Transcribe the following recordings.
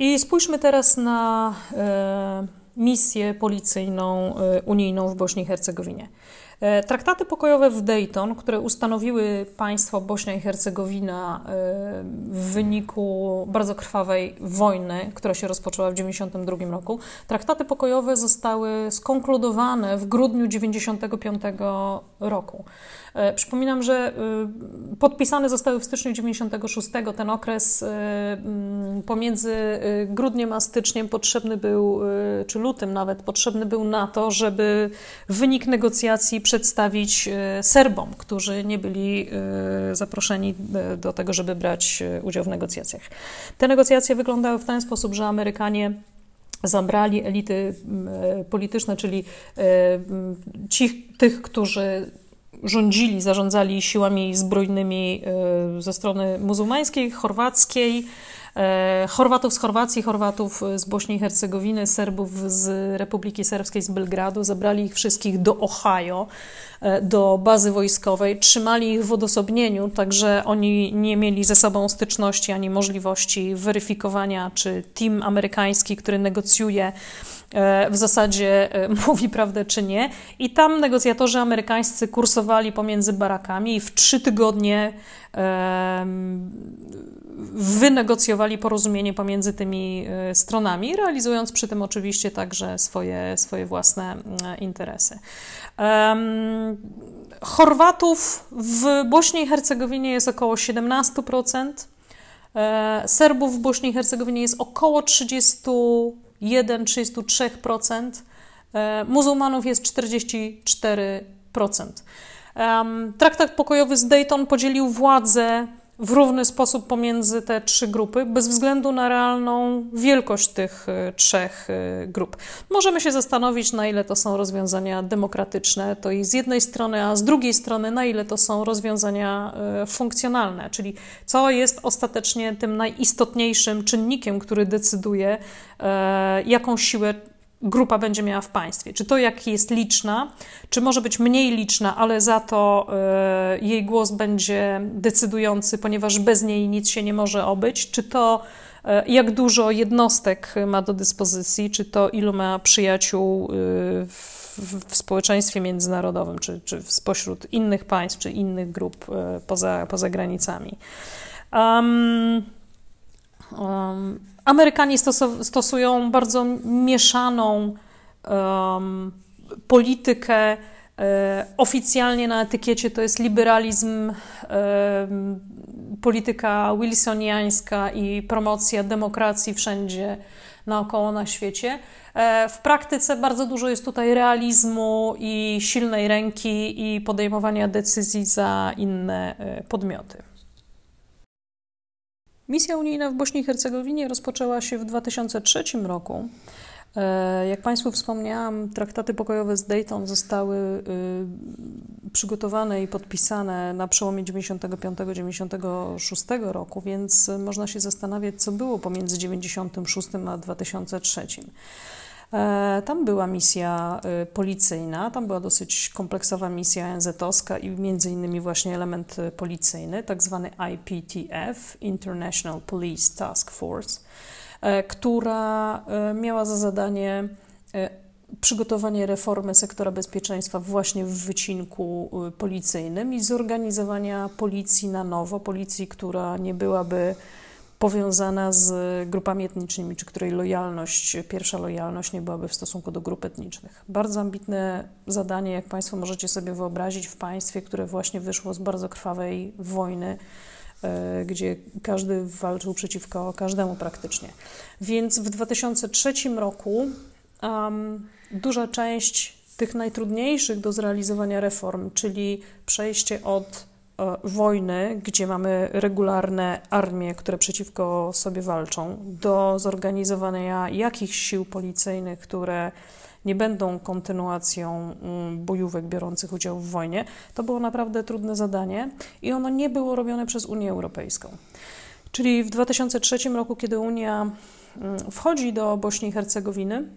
I spójrzmy teraz na e, misję policyjną e, unijną w Bośni i Hercegowinie. E, traktaty pokojowe w Dayton, które ustanowiły państwo Bośnia i Hercegowina e, w wyniku bardzo krwawej wojny, która się rozpoczęła w 1992 roku, traktaty pokojowe zostały skonkludowane w grudniu 1995 roku. E, przypominam, że podpisane zostały w styczniu 96. Ten okres pomiędzy grudniem a styczniem potrzebny był, czy lutym nawet, potrzebny był na to, żeby wynik negocjacji przedstawić e, Serbom, którzy nie byli e, zaproszeni e, do tego, żeby brać udział w negocjacjach. Te negocjacje wyglądały w ten sposób, że Amerykanie zabrali elity polityczne, czyli ci, tych, którzy rządzili, zarządzali siłami zbrojnymi ze strony muzułmańskiej, chorwackiej, E, Chorwatów z Chorwacji, Chorwatów z Bośni i Hercegowiny, Serbów z Republiki Serbskiej z Belgradu. Zabrali ich wszystkich do Ohio, e, do bazy wojskowej. Trzymali ich w odosobnieniu, także oni nie mieli ze sobą styczności ani możliwości weryfikowania, czy team amerykański, który negocjuje, e, w zasadzie mówi prawdę czy nie. I tam negocjatorzy amerykańscy kursowali pomiędzy barakami i w trzy tygodnie wynegocjowali porozumienie pomiędzy tymi e, stronami, realizując przy tym oczywiście także swoje, swoje własne e, interesy. Chorwatów w Bośni i Hercegowinie jest około 17%. E, Serbów w Bośni i Hercegowinie jest około 31-33%. Muzułmanów jest 44%. Traktat pokojowy z Dayton podzielił władzę w równy sposób pomiędzy te trzy grupy, bez względu na realną wielkość tych e, trzech e, grup. Możemy się zastanowić, na ile to są rozwiązania demokratyczne, to i z jednej strony, a z drugiej strony, na ile to są rozwiązania e, funkcjonalne, czyli co jest ostatecznie tym najistotniejszym czynnikiem, który decyduje, jaką siłę grupa będzie miała w państwie. Czy to, jak jest liczna, czy może być mniej liczna, ale za to y, jej głos będzie decydujący, ponieważ bez niej nic się nie może obyć, czy to y, jak dużo jednostek ma do dyspozycji, czy to ilu ma przyjaciół y, w, w, społeczeństwie międzynarodowym, czy, czy spośród innych państw, czy innych grup poza, poza granicami. Um, um, Amerykanie stosują bardzo mieszaną um, politykę. E, oficjalnie na etykiecie to jest liberalizm, polityka wilsoniańska i promocja demokracji wszędzie naokoło na świecie. E, w praktyce bardzo dużo jest tutaj realizmu i silnej ręki i podejmowania decyzji za inne e, podmioty. Misja unijna w Bośni i Hercegowinie rozpoczęła się w 2003 roku. E, jak Państwu wspomniałam, traktaty pokojowe z Dayton zostały y, przygotowane i podpisane na przełomie 95-96 roku, więc można się zastanawiać, co było pomiędzy 96 a 2003. E, tam była misja e, policyjna, tam była dosyć kompleksowa misja NZ-owska i między innymi właśnie element e, policyjny, tak zwany IPTF, International Police Task Force, która miała za zadanie przygotowanie reformy sektora bezpieczeństwa właśnie w wycinku policyjnym i zorganizowania policji na nowo, policji, która nie byłaby powiązana z grupami etnicznymi, czy której lojalność, pierwsza lojalność nie byłaby w stosunku do grup etnicznych. Bardzo ambitne zadanie, jak Państwo możecie sobie wyobrazić, w państwie, które właśnie wyszło z bardzo krwawej wojny, e, gdzie każdy walczył przeciwko każdemu praktycznie. Więc w 2003 roku um, duża część tych najtrudniejszych do zrealizowania reform, czyli przejście od wojny, gdzie mamy regularne armie, które przeciwko sobie walczą, do zorganizowania jakichś sił policyjnych, które nie będą kontynuacją mm, bojówek biorących udział w wojnie, to było naprawdę trudne zadanie i ono nie było robione przez Unię Europejską. Czyli w 2003 roku, kiedy Unia mm, wchodzi do Bośni i Hercegowiny,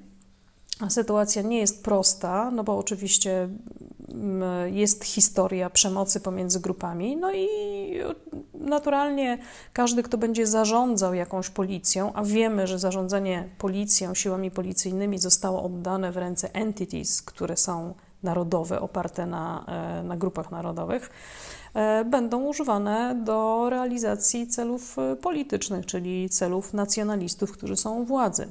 sytuacja nie jest prosta, no bo oczywiście jest historia przemocy pomiędzy grupami. No i naturalnie każdy, kto będzie zarządzał jakąś policją, a wiemy, że zarządzanie policją, siłami policyjnymi zostało oddane w ręce entities, które są narodowe, oparte na, e, na grupach narodowych, będą używane do realizacji celów e, politycznych, czyli celów nacjonalistów, którzy są u władzy.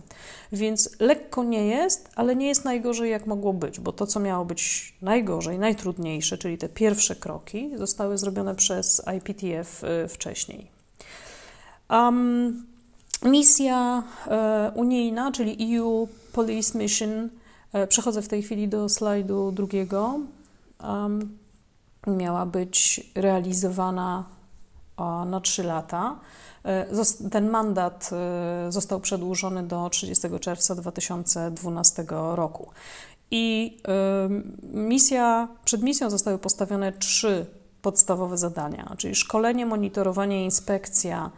Więc lekko nie jest, ale nie jest najgorzej, jak mogło być, bo to, co miało być najgorzej, najtrudniejsze, czyli te pierwsze kroki, zostały zrobione przez IPTF wcześniej. Um, misja unijna, czyli EU Police Mission, E, przechodzę w tej chwili do slajdu drugiego. Miała być realizowana na 3 lata. E, ten mandat e, został przedłużony do 30 czerwca 2012 roku. I misja, przed misją zostały postawione trzy podstawowe zadania, czyli szkolenie, monitorowanie, inspekcja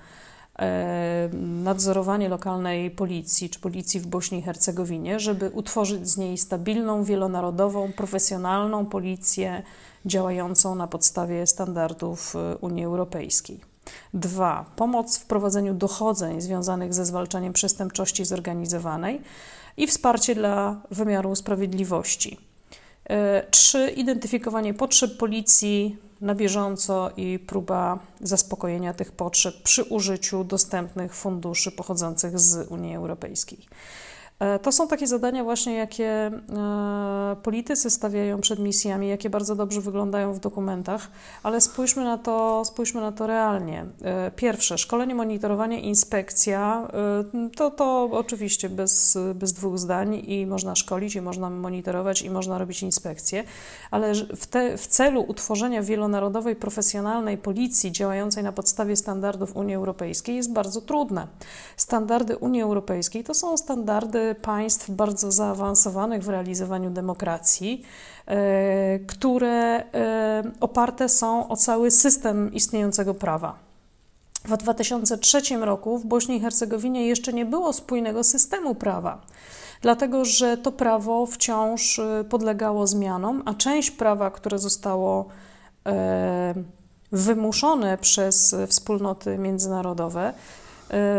E, nadzorowanie lokalnej policji czy policji w Bośni i Hercegowinie, żeby utworzyć z niej stabilną, wielonarodową, profesjonalną policję działającą na podstawie standardów e, Unii Europejskiej. Dwa, pomoc w prowadzeniu dochodzeń związanych ze zwalczaniem przestępczości zorganizowanej i wsparcie dla wymiaru sprawiedliwości. E, trzy, identyfikowanie potrzeb policji na bieżąco i próba zaspokojenia tych potrzeb przy użyciu dostępnych funduszy pochodzących z Unii Europejskiej. E, to są takie zadania właśnie, jakie e, politycy stawiają przed misjami, jakie bardzo dobrze wyglądają w dokumentach, ale spójrzmy na to, spójrzmy na to realnie. E, pierwsze, szkolenie, monitorowanie, inspekcja, to, to oczywiście bez, bez dwóch zdań i można szkolić, i można monitorować, i można robić inspekcje, ale w, te, w celu utworzenia wielonarodowej, profesjonalnej policji działającej na podstawie standardów Unii Europejskiej jest bardzo trudne. Standardy Unii Europejskiej to są standardy państw bardzo zaawansowanych w realizowaniu demokracji, e, które e, oparte są o cały system istniejącego prawa. W 2003 roku w Bośni i Hercegowinie jeszcze nie było spójnego systemu prawa, dlatego że to prawo wciąż e, podlegało zmianom, a część prawa, które zostało wymuszone przez wspólnoty międzynarodowe,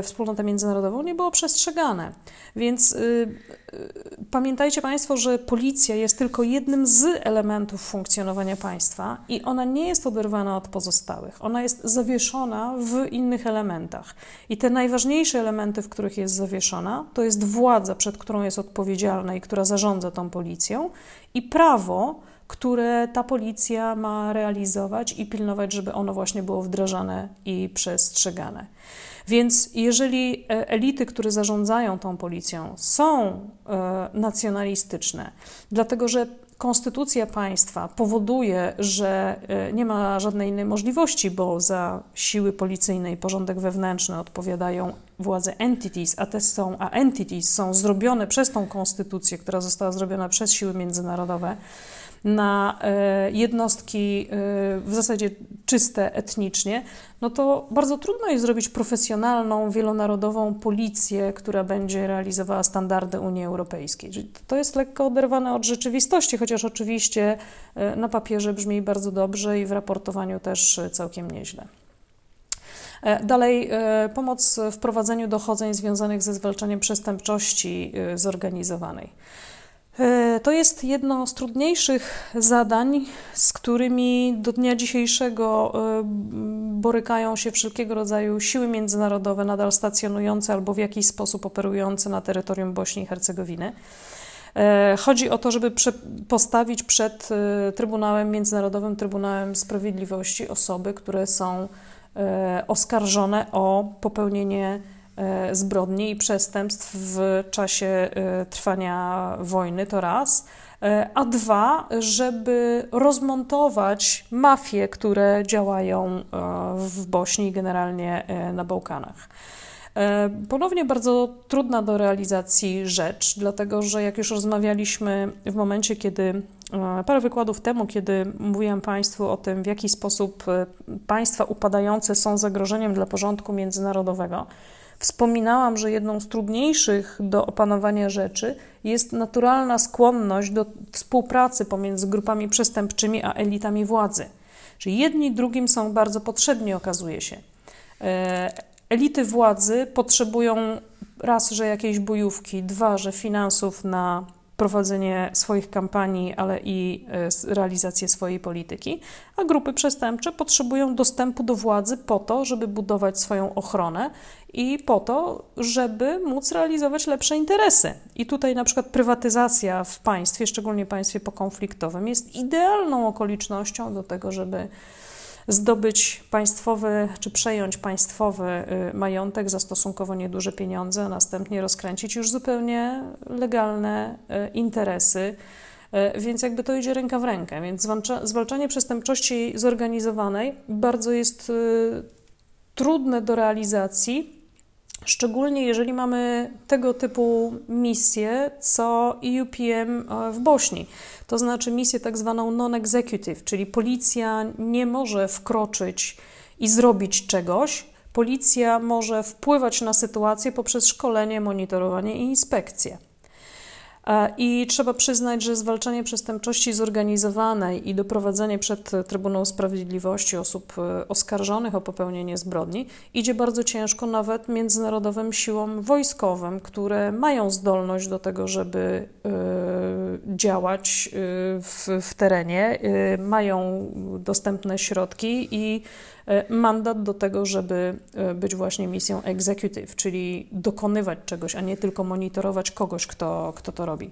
wspólnotę międzynarodową nie było przestrzegane. Więc y, y, pamiętajcie Państwo, że policja jest tylko jednym z elementów funkcjonowania państwa i ona nie jest oderwana od pozostałych. Ona jest zawieszona w innych elementach. I te najważniejsze elementy, w których jest zawieszona, to jest władza, przed którą jest odpowiedzialna i która zarządza tą policją, i prawo, które ta policja ma realizować i pilnować, żeby ono właśnie było wdrażane i przestrzegane. Więc jeżeli e, elity, które zarządzają tą policją, są e, nacjonalistyczne, dlatego że konstytucja państwa powoduje, że e, nie ma żadnej innej możliwości, bo za siły policyjne i porządek wewnętrzny odpowiadają władze entities, a te są, a entities są zrobione przez tą konstytucję, która została zrobiona przez siły międzynarodowe na e, jednostki e, w zasadzie czyste etnicznie, no to bardzo trudno jest zrobić profesjonalną, wielonarodową policję, która będzie realizowała standardy Unii Europejskiej. To jest lekko oderwane od rzeczywistości, chociaż oczywiście e, na papierze brzmi bardzo dobrze i w raportowaniu też całkiem nieźle. Dalej, pomoc w prowadzeniu dochodzeń związanych ze zwalczaniem przestępczości zorganizowanej. E, to jest jedno z trudniejszych zadań, z którymi do dnia dzisiejszego e, borykają się wszelkiego rodzaju siły międzynarodowe nadal stacjonujące albo w jakiś sposób operujące na terytorium Bośni i Hercegowiny. E, chodzi o to, żeby postawić przed Trybunałem Międzynarodowym, Trybunałem Sprawiedliwości osoby, które są oskarżone o popełnienie zbrodni i przestępstw w czasie e, trwania wojny, to raz. E, a dwa, żeby rozmontować mafie, które działają w Bośni i generalnie na Bałkanach. Ponownie bardzo trudna do realizacji rzecz, dlatego że jak już rozmawialiśmy w momencie, kiedy parę wykładów temu, kiedy mówiłam Państwu o tym, w jaki sposób państwa upadające są zagrożeniem dla porządku międzynarodowego, Wspominałam, że jedną z trudniejszych do opanowania rzeczy jest naturalna skłonność do współpracy pomiędzy grupami przestępczymi a elitami władzy. Czyli jedni drugim są bardzo potrzebni, okazuje się. E, elity władzy potrzebują raz, że jakiejś bojówki, dwa, że finansów na prowadzenie swoich kampanii, ale i e, realizację swojej polityki, a grupy przestępcze potrzebują dostępu do władzy po to, żeby budować swoją ochronę i po to, żeby móc realizować lepsze interesy. I tutaj na przykład prywatyzacja w państwie, szczególnie państwie pokonfliktowym, jest idealną okolicznością do tego, żeby zdobyć państwowy czy przejąć państwowy y, majątek za stosunkowo nieduże pieniądze, a następnie rozkręcić już zupełnie legalne y, interesy. Y, więc jakby to idzie ręka w rękę. Więc zwalczanie przestępczości zorganizowanej bardzo jest trudne do realizacji, szczególnie jeżeli mamy tego typu misje, co EUPM w Bośni to znaczy misję tak zwaną non-executive, czyli policja nie może wkroczyć i zrobić czegoś. Policja może wpływać na sytuację poprzez szkolenie, monitorowanie i inspekcje. E, I trzeba przyznać, że zwalczanie przestępczości zorganizowanej i doprowadzenie przed Trybunał Sprawiedliwości osób e, oskarżonych o popełnienie zbrodni idzie bardzo ciężko nawet międzynarodowym siłom wojskowym, które mają zdolność do tego, żeby e, działać w, w terenie, mają dostępne środki i E, mandat do tego, żeby być właśnie misją executive, czyli dokonywać czegoś, a nie tylko monitorować kogoś, kto, kto to robi.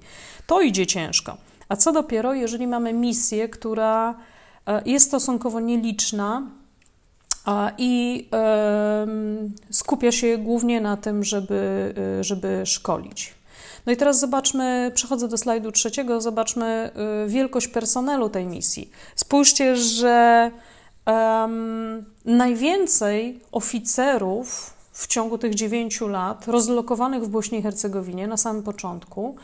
To idzie ciężko. A co dopiero, jeżeli mamy misję, która jest stosunkowo nieliczna, i skupia się głównie na tym, żeby, żeby szkolić. No i teraz zobaczmy, przechodzę do slajdu trzeciego, zobaczmy wielkość personelu tej misji. Spójrzcie, że Um, najwięcej oficerów w ciągu tych dziewięciu lat rozlokowanych w Bośni i Hercegowinie na samym początku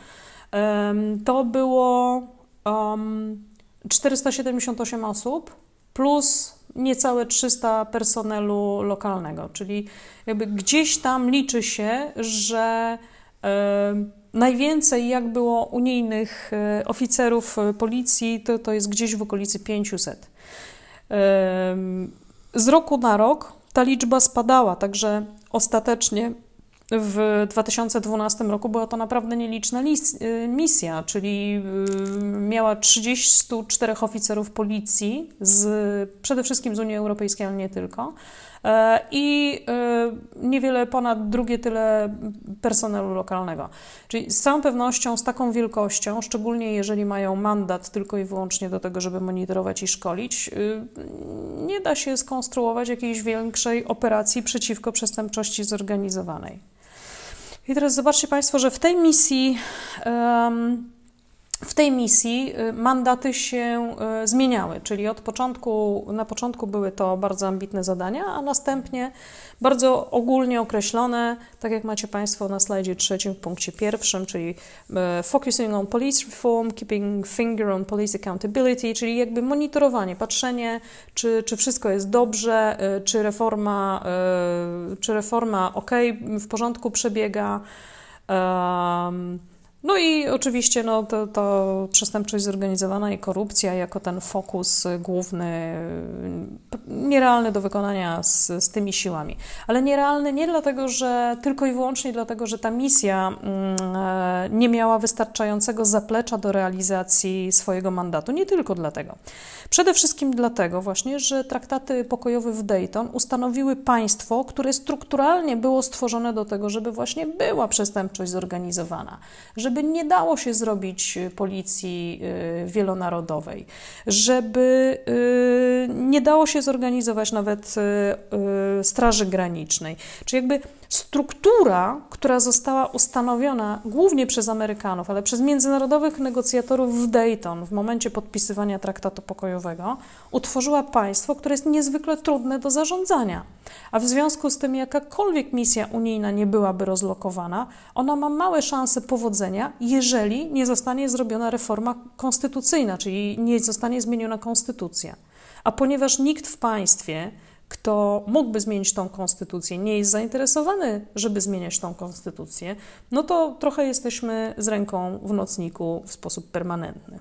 um, to było um, 478 osób plus niecałe 300 personelu lokalnego, czyli jakby gdzieś tam liczy się, że najwięcej jak było unijnych e, oficerów policji, to, to jest gdzieś w okolicy 500. Z roku na rok ta liczba spadała, także ostatecznie w 2012 roku była to naprawdę nieliczna y, misja, czyli miała 34 oficerów policji, z, przede wszystkim z Unii Europejskiej, ale nie tylko, e, i e, niewiele ponad drugie tyle personelu lokalnego. Czyli z całą pewnością, z taką wielkością, szczególnie jeżeli mają mandat tylko i wyłącznie do tego, żeby monitorować i szkolić, y, nie da się skonstruować jakiejś większej operacji przeciwko przestępczości zorganizowanej. I teraz zobaczcie Państwo, że w tej misji. Um, w tej misji y, mandaty się y, zmieniały, czyli od początku, na początku były to bardzo ambitne zadania, a następnie bardzo ogólnie określone, tak jak macie Państwo na slajdzie trzecim w punkcie pierwszym, czyli y, focusing on police reform, keeping finger on police accountability, czyli jakby monitorowanie, patrzenie, czy, czy wszystko jest dobrze, czy reforma, czy reforma ok, w porządku przebiega. Um, no i oczywiście no, to, to przestępczość zorganizowana i korupcja jako ten fokus główny, nierealny do wykonania z, z tymi siłami. Ale nierealny nie dlatego, że tylko i wyłącznie dlatego, że ta misja mm, e, nie miała wystarczającego zaplecza do realizacji swojego mandatu. Nie tylko dlatego. Przede wszystkim dlatego właśnie, że traktaty pokojowe w Dayton ustanowiły państwo, które strukturalnie było stworzone do tego, żeby właśnie była przestępczość zorganizowana, żeby nie dało się zrobić policji y, wielonarodowej, żeby y, nie dało się zorganizować nawet y, Straży Granicznej. Czy jakby struktura, która została ustanowiona głównie przez Amerykanów, ale przez międzynarodowych negocjatorów w Dayton w momencie podpisywania traktatu pokojowego, utworzyła państwo, które jest niezwykle trudne do zarządzania. A w związku z tym, jakakolwiek misja unijna nie byłaby rozlokowana, ona ma małe szanse powodzenia, jeżeli nie zostanie zrobiona reforma konstytucyjna, czyli nie zostanie zmieniona konstytucja. A ponieważ nikt w państwie kto mógłby zmienić tą konstytucję, nie jest zainteresowany, żeby zmieniać tą konstytucję, no to trochę jesteśmy z ręką w nocniku w sposób permanentny.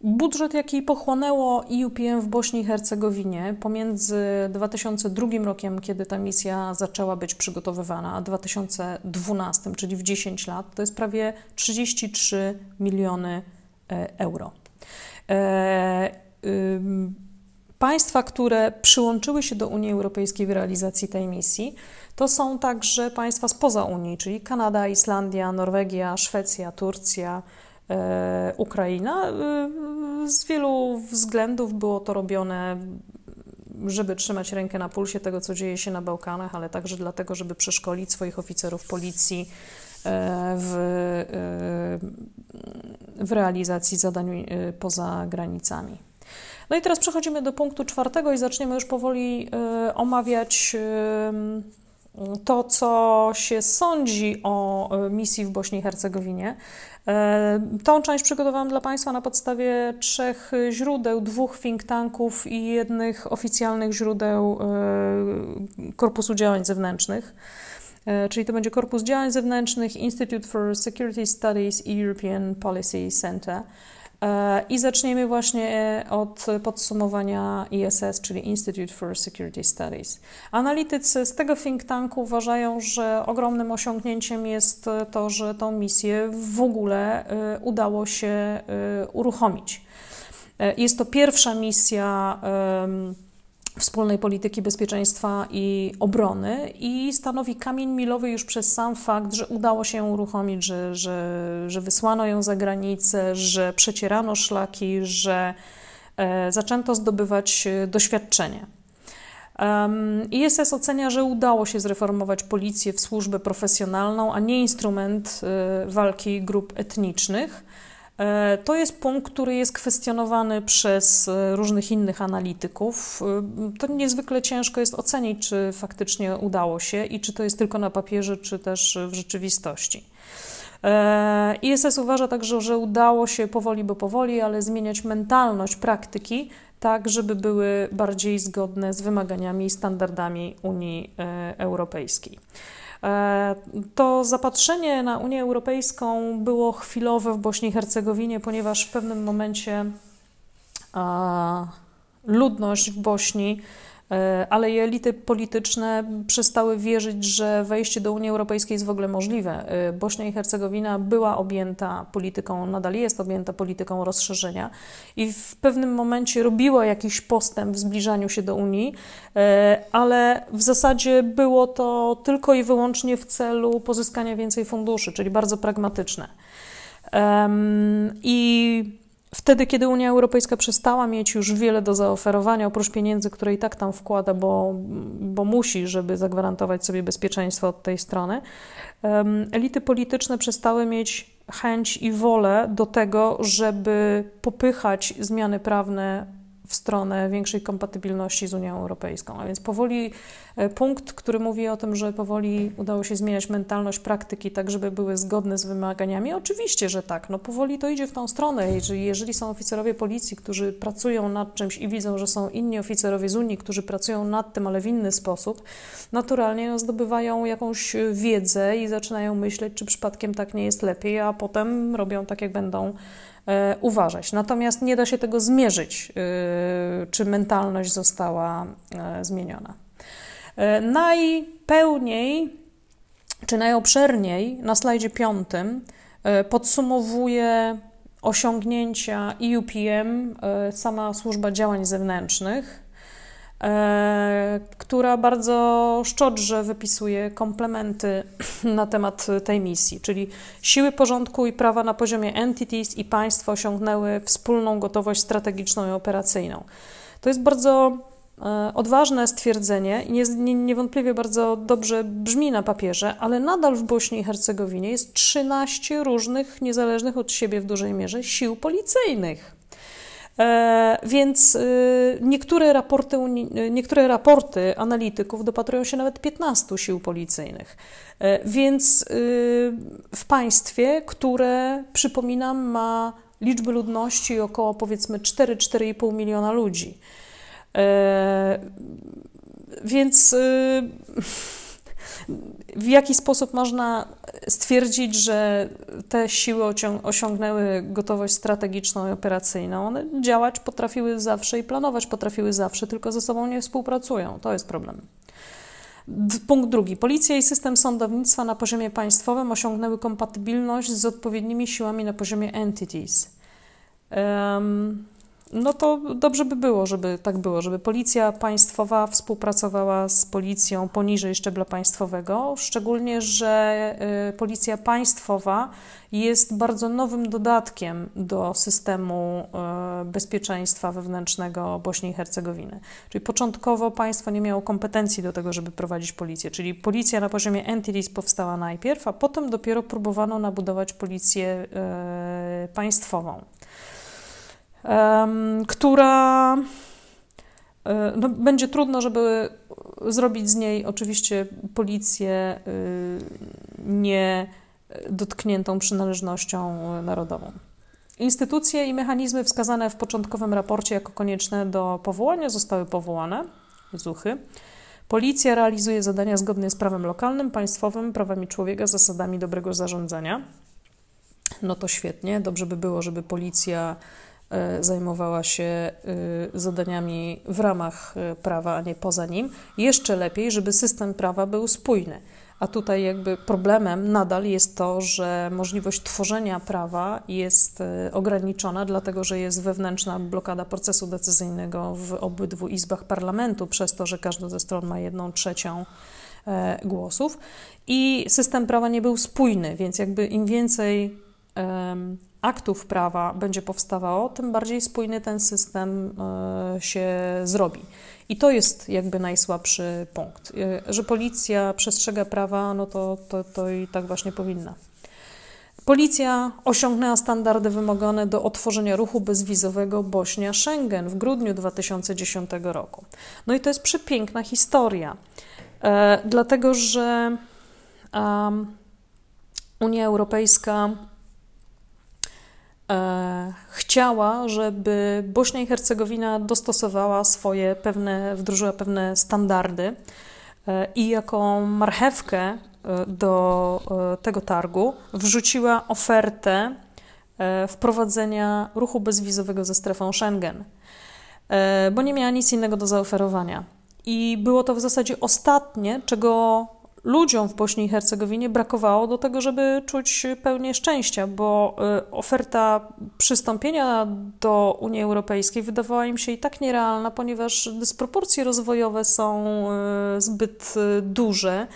Budżet, jaki pochłonęło IUPM w Bośni i Hercegowinie pomiędzy 2002 rokiem, kiedy ta misja zaczęła być przygotowywana, a 2012, czyli w 10 lat, to jest prawie 33 miliony e, euro. E, państwa, które przyłączyły się do Unii Europejskiej w realizacji tej misji, to są także państwa spoza Unii, czyli Kanada, Islandia, Norwegia, Szwecja, Turcja, E, Ukraina. E, z wielu względów było to robione, żeby trzymać rękę na pulsie tego, co dzieje się na Bałkanach, ale także dlatego, żeby przeszkolić swoich oficerów policji e, w, w realizacji zadań poza granicami. No i teraz przechodzimy do punktu czwartego i zaczniemy już powoli omawiać to, co się sądzi o misji w Bośni i Hercegowinie. Tą część przygotowałam dla Państwa na podstawie trzech źródeł, dwóch think tanków i jednych oficjalnych źródeł Korpusu Działań Zewnętrznych. Czyli to będzie Korpus Działań Zewnętrznych, Institute for Security Studies i European Policy Center. E, I zaczniemy właśnie od podsumowania ISS, czyli Institute for Security Studies. Analitycy z tego think tanku uważają, że ogromnym osiągnięciem jest to, że tą misję w ogóle e, udało się e, uruchomić. Jest to pierwsza misja wspólnej polityki bezpieczeństwa i obrony i stanowi kamień milowy już przez sam fakt, że udało się ją uruchomić, że, że, że wysłano ją za granicę, że przecierano szlaki, że e, zaczęto zdobywać e, doświadczenie. Um, ISS ocenia, że udało się zreformować policję w służbę profesjonalną, a nie instrument y, walki grup etnicznych. E, to jest punkt, który jest kwestionowany przez e, różnych innych analityków. E, to niezwykle ciężko jest ocenić, czy faktycznie udało się i czy to jest tylko na papierze, czy też w rzeczywistości. ISS uważa także, że udało się powoli, bo powoli, ale zmieniać mentalność praktyki, tak żeby były bardziej zgodne z wymaganiami i standardami Unii Europejskiej. E, to zapatrzenie na Unię Europejską było chwilowe w Bośni i Hercegowinie, ponieważ w pewnym momencie ludność w Bośni ale i elity polityczne przestały wierzyć, że wejście do Unii Europejskiej jest w ogóle możliwe. E, Bośnia i Hercegowina była objęta polityką, nadal jest objęta polityką rozszerzenia i w pewnym momencie robiła jakiś postęp w zbliżaniu się do Unii, e, ale w zasadzie było to tylko i wyłącznie w celu pozyskania więcej funduszy, czyli bardzo pragmatyczne. I Wtedy, kiedy Unia Europejska przestała mieć już wiele do zaoferowania, oprócz pieniędzy, które i tak tam wkłada, bo, bo musi, żeby zagwarantować sobie bezpieczeństwo od tej strony, elity polityczne przestały mieć chęć i wolę do tego, żeby popychać zmiany prawne w stronę większej kompatybilności z Unią Europejską. A więc powoli e, punkt, który mówi o tym, że powoli udało się zmieniać mentalność praktyki, tak żeby były zgodne z wymaganiami. Oczywiście, że tak. No powoli to idzie w tą stronę. Jeżeli, jeżeli są oficerowie policji, którzy pracują nad czymś i widzą, że są inni oficerowie z Unii, którzy pracują nad tym, ale w inny sposób, naturalnie zdobywają jakąś wiedzę i zaczynają myśleć, czy przypadkiem tak nie jest lepiej, a potem robią tak, jak będą uważać. Natomiast nie da się tego zmierzyć, e, czy mentalność została e, zmieniona. Najpełniej, czy najobszerniej na slajdzie piątym podsumowuje osiągnięcia EUPM sama służba działań zewnętrznych E, która bardzo szczodrze wypisuje komplementy na temat tej misji, czyli siły porządku i prawa na poziomie entities i państwa osiągnęły wspólną gotowość strategiczną i operacyjną. To jest bardzo e, odważne stwierdzenie i niewątpliwie bardzo dobrze brzmi na papierze, ale nadal w Bośni i Hercegowinie jest 13 różnych, niezależnych od siebie w dużej mierze sił policyjnych. E, więc y, niektóre raporty, niektóre raporty analityków dopatrują się nawet 15 sił policyjnych. E, więc y, w państwie, które, przypominam, ma liczby ludności około powiedzmy 4-4,5 miliona ludzi. Więc w jaki sposób można stwierdzić, że te siły osiągnęły gotowość strategiczną i operacyjną? One działać potrafiły zawsze i planować potrafiły zawsze, tylko ze sobą nie współpracują. To jest problem. Punkt drugi. Policja i system sądownictwa na poziomie państwowym osiągnęły kompatybilność z odpowiednimi siłami na poziomie entities. Um, no to dobrze by było, żeby tak było, żeby policja państwowa współpracowała z policją poniżej szczebla państwowego, szczególnie, że y, policja państwowa jest bardzo nowym dodatkiem do systemu y, bezpieczeństwa wewnętrznego Bośni i Hercegowiny. Czyli początkowo państwo nie miało kompetencji do tego, żeby prowadzić policję, czyli policja na poziomie entities powstała najpierw, a potem dopiero próbowano nabudować policję y, państwową która e, no, będzie trudno, żeby zrobić z niej oczywiście policję y, nie dotkniętą przynależnością narodową. Instytucje i mechanizmy wskazane w początkowym raporcie jako konieczne do powołania zostały powołane, zuchy. Policja realizuje zadania zgodnie z prawem lokalnym, państwowym, prawami człowieka, zasadami dobrego zarządzania. No to świetnie, dobrze by było, żeby policja zajmowała się e, zadaniami w ramach e, prawa, a nie poza nim. Jeszcze lepiej, żeby system prawa był spójny. A tutaj jakby problemem nadal jest to, że możliwość tworzenia prawa jest ograniczona, dlatego że jest wewnętrzna blokada procesu decyzyjnego w obydwu izbach parlamentu, przez to, że każda ze stron ma jedną trzecią głosów. I system prawa nie był spójny, więc jakby im więcej aktów prawa będzie powstawało, tym bardziej spójny ten system e, się zrobi. I to jest jakby najsłabszy punkt. E, że policja przestrzega prawa, no to, to, to i tak właśnie powinna. Policja osiągnęła standardy wymagane do otworzenia ruchu bezwizowego Bośnia-Schengen w grudniu 2010 roku. No i to jest przepiękna historia, e, dlatego że um, Unia Europejska chciała, żeby Bośnia i Hercegowina dostosowała swoje pewne, wdrożyła pewne standardy e, i jako marchewkę e, do tego targu wrzuciła ofertę wprowadzenia ruchu bezwizowego ze strefą Schengen, bo nie miała nic innego do zaoferowania. I było to w zasadzie ostatnie, czego ludziom w Bośni i Hercegowinie brakowało do tego, żeby czuć pełnię szczęścia, bo y, oferta przystąpienia do Unii Europejskiej wydawała im się i tak nierealna, ponieważ dysproporcje rozwojowe są y, zbyt y, duże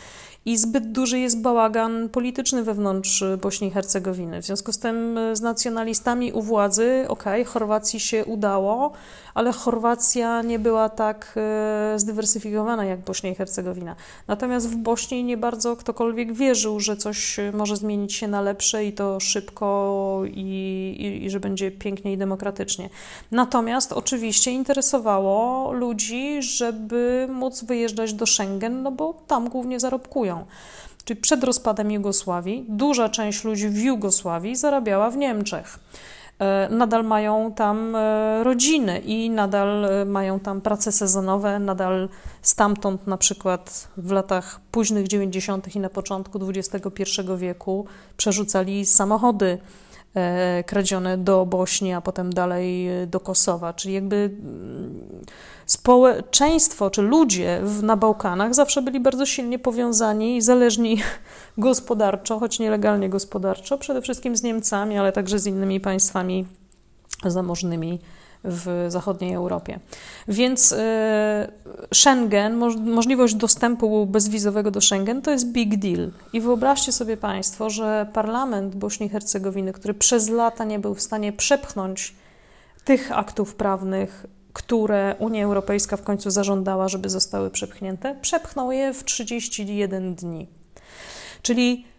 i zbyt duży jest bałagan polityczny wewnątrz Bośni i Hercegowiny. W związku z tym z nacjonalistami u władzy, okej, okay, Chorwacji się udało, ale Chorwacja nie była tak e, zdywersyfikowana jak Bośnia i Hercegowina. Natomiast w Bośni nie bardzo ktokolwiek wierzył, że coś może zmienić się na lepsze i to szybko i, i, i że będzie pięknie i demokratycznie. Natomiast oczywiście interesowało ludzi, żeby móc wyjeżdżać do Schengen, no bo tam głównie zarobkują czyli przed rozpadem Jugosławii, duża część ludzi w Jugosławii zarabiała w Niemczech. E, nadal mają tam e, rodziny i nadal e, mają tam prace sezonowe, nadal stamtąd na przykład w latach późnych 90. i na początku XXI wieku przerzucali samochody kradzione do Bośni, a potem dalej do Kosowa. Czyli jakby mm, społeczeństwo czy ludzie w, na Bałkanach zawsze byli bardzo silnie powiązani i zależni gospodarczo, choć nielegalnie gospodarczo, przede wszystkim z Niemcami, ale także z innymi państwami zamożnymi w zachodniej Europie. Więc e, Schengen, możliwość dostępu bezwizowego do Schengen to jest big deal. I wyobraźcie sobie Państwo, że parlament Bośni i Hercegowiny, który przez lata nie był w stanie przepchnąć tych aktów prawnych, które Unia Europejska w końcu zażądała, żeby zostały przepchnięte, przepchnął je w 31 dni. Czyli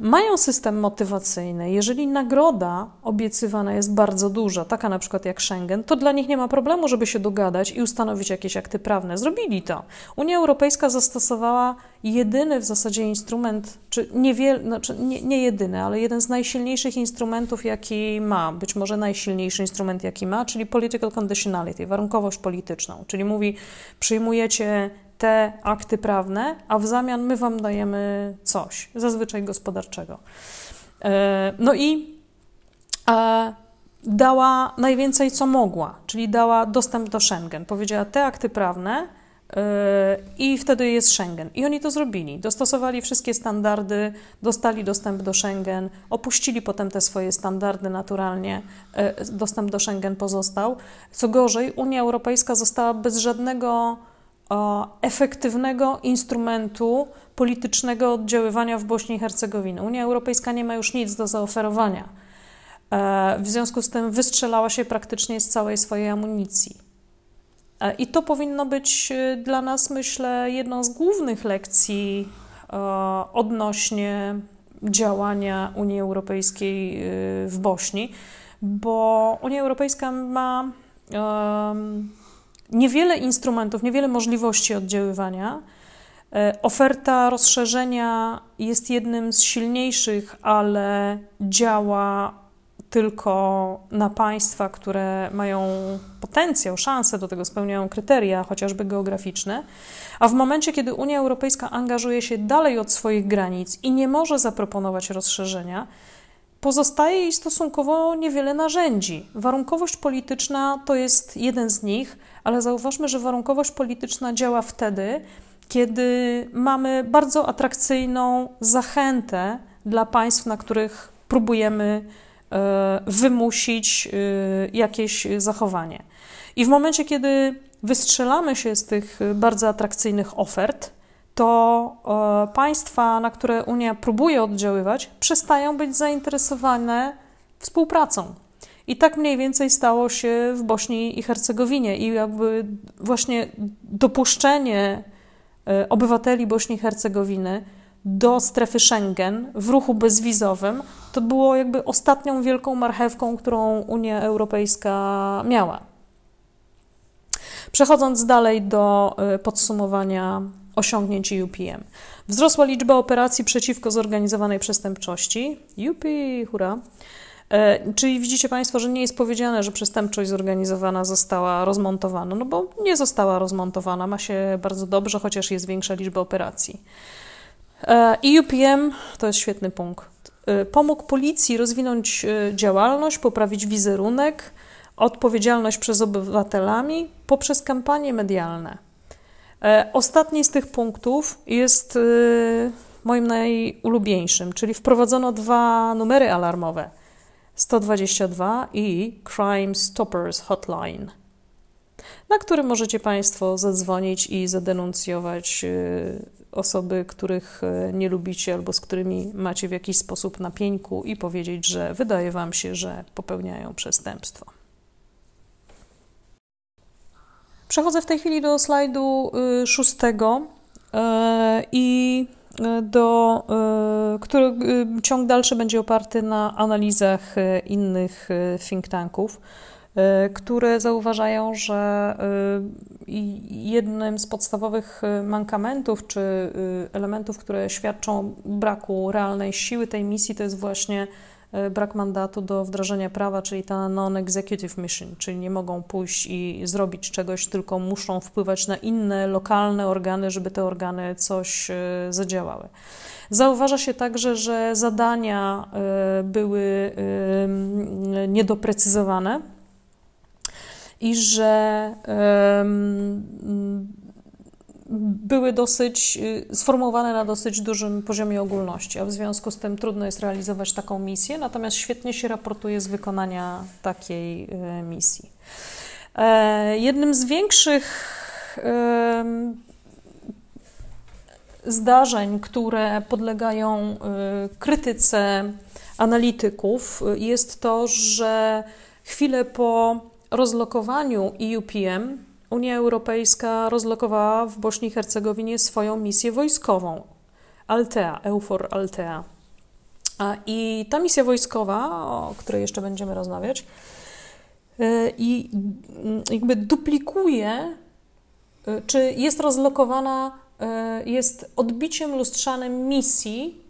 mają system motywacyjny. Jeżeli nagroda obiecywana jest bardzo duża, taka na przykład jak Schengen, to dla nich nie ma problemu, żeby się dogadać i ustanowić jakieś akty prawne. Zrobili to. Unia Europejska zastosowała jedyny w zasadzie instrument, czy niewiel, znaczy nie, nie jedyny, ale jeden z najsilniejszych instrumentów, jaki ma, być może najsilniejszy instrument, jaki ma, czyli political conditionality, warunkowość polityczną. Czyli mówi, przyjmujecie te akty prawne, a w zamian my wam dajemy coś, zazwyczaj gospodarczego. E, no i e, dała najwięcej, co mogła, czyli dała dostęp do Schengen. Powiedziała te akty prawne e, i wtedy jest Schengen. I oni to zrobili. Dostosowali wszystkie standardy, dostali dostęp do Schengen, opuścili potem te swoje standardy naturalnie. Dostęp do Schengen pozostał. Co gorzej, Unia Europejska została bez żadnego efektywnego instrumentu politycznego oddziaływania w Bośni i Hercegowinie. Unia Europejska nie ma już nic do zaoferowania. E, w związku z tym wystrzelała się praktycznie z całej swojej amunicji. E, I to powinno być e, dla nas, myślę, jedną z głównych lekcji odnośnie działania Unii Europejskiej w Bośni, bo Unia Europejska ma niewiele instrumentów, niewiele możliwości oddziaływania. E, oferta rozszerzenia jest jednym z silniejszych, ale działa tylko na państwa, które mają potencjał, szansę do tego, spełniają kryteria, chociażby geograficzne. A w momencie, kiedy Unia Europejska angażuje się dalej od swoich granic i nie może zaproponować rozszerzenia, pozostaje jej stosunkowo niewiele narzędzi. Warunkowość polityczna to jest jeden z nich, ale zauważmy, że warunkowość polityczna działa wtedy, kiedy mamy bardzo atrakcyjną zachętę dla państw, na których próbujemy e, wymusić e, jakieś zachowanie. I w momencie, kiedy wystrzelamy się z tych bardzo atrakcyjnych ofert, to e, państwa, na które Unia próbuje oddziaływać, przestają być zainteresowane współpracą. I tak mniej więcej stało się w Bośni i Hercegowinie. I jakby właśnie dopuszczenie e, obywateli Bośni i Hercegowiny do strefy Schengen w ruchu bezwizowym to było jakby ostatnią wielką marchewką, którą Unia Europejska miała. Przechodząc dalej do e, podsumowania osiągnięć UPM. Wzrosła liczba operacji przeciwko zorganizowanej przestępczości. Jupi, hura. E, czyli widzicie Państwo, że nie jest powiedziane, że przestępczość zorganizowana została rozmontowana, no bo nie została rozmontowana, ma się bardzo dobrze, chociaż jest większa liczba operacji. E, UPM to jest świetny punkt. E, pomógł policji rozwinąć działalność, poprawić wizerunek, odpowiedzialność przez obywatelami poprzez kampanie medialne. Ostatni z tych punktów jest moim najulubieńszym, czyli wprowadzono dwa numery alarmowe – 122 i Crime Stoppers Hotline, na który możecie Państwo zadzwonić i zadenuncjować y, osoby, których nie lubicie albo z którymi macie w jakiś sposób na pieńku i powiedzieć, że wydaje Wam się, że popełniają przestępstwo. Przechodzę w tej chwili do slajdu y, szóstego i do, e, który ciąg dalszy będzie oparty na analizach innych think tanków, które zauważają, że jednym z podstawowych mankamentów czy elementów, które świadczą braku realnej siły tej misji, to jest właśnie brak mandatu do wdrożenia prawa, czyli ta non-executive mission, czyli nie mogą pójść i zrobić czegoś, tylko muszą wpływać na inne lokalne organy, żeby te organy coś e, zadziałały. Zauważa się także, że zadania e, były niedoprecyzowane i że były dosyć y, sformułowane na dosyć dużym poziomie ogólności, a w związku z tym trudno jest realizować taką misję, natomiast świetnie się raportuje z wykonania takiej y, misji. E, jednym z większych zdarzeń, które podlegają y, krytyce analityków, jest to, że chwilę po rozlokowaniu EUPM Unia Europejska rozlokowała w Bośni i Hercegowinie swoją misję wojskową Altea, EUFOR Altea. I ta misja wojskowa, o której jeszcze będziemy rozmawiać, i jakby duplikuje, czy jest rozlokowana, jest odbiciem lustrzanym misji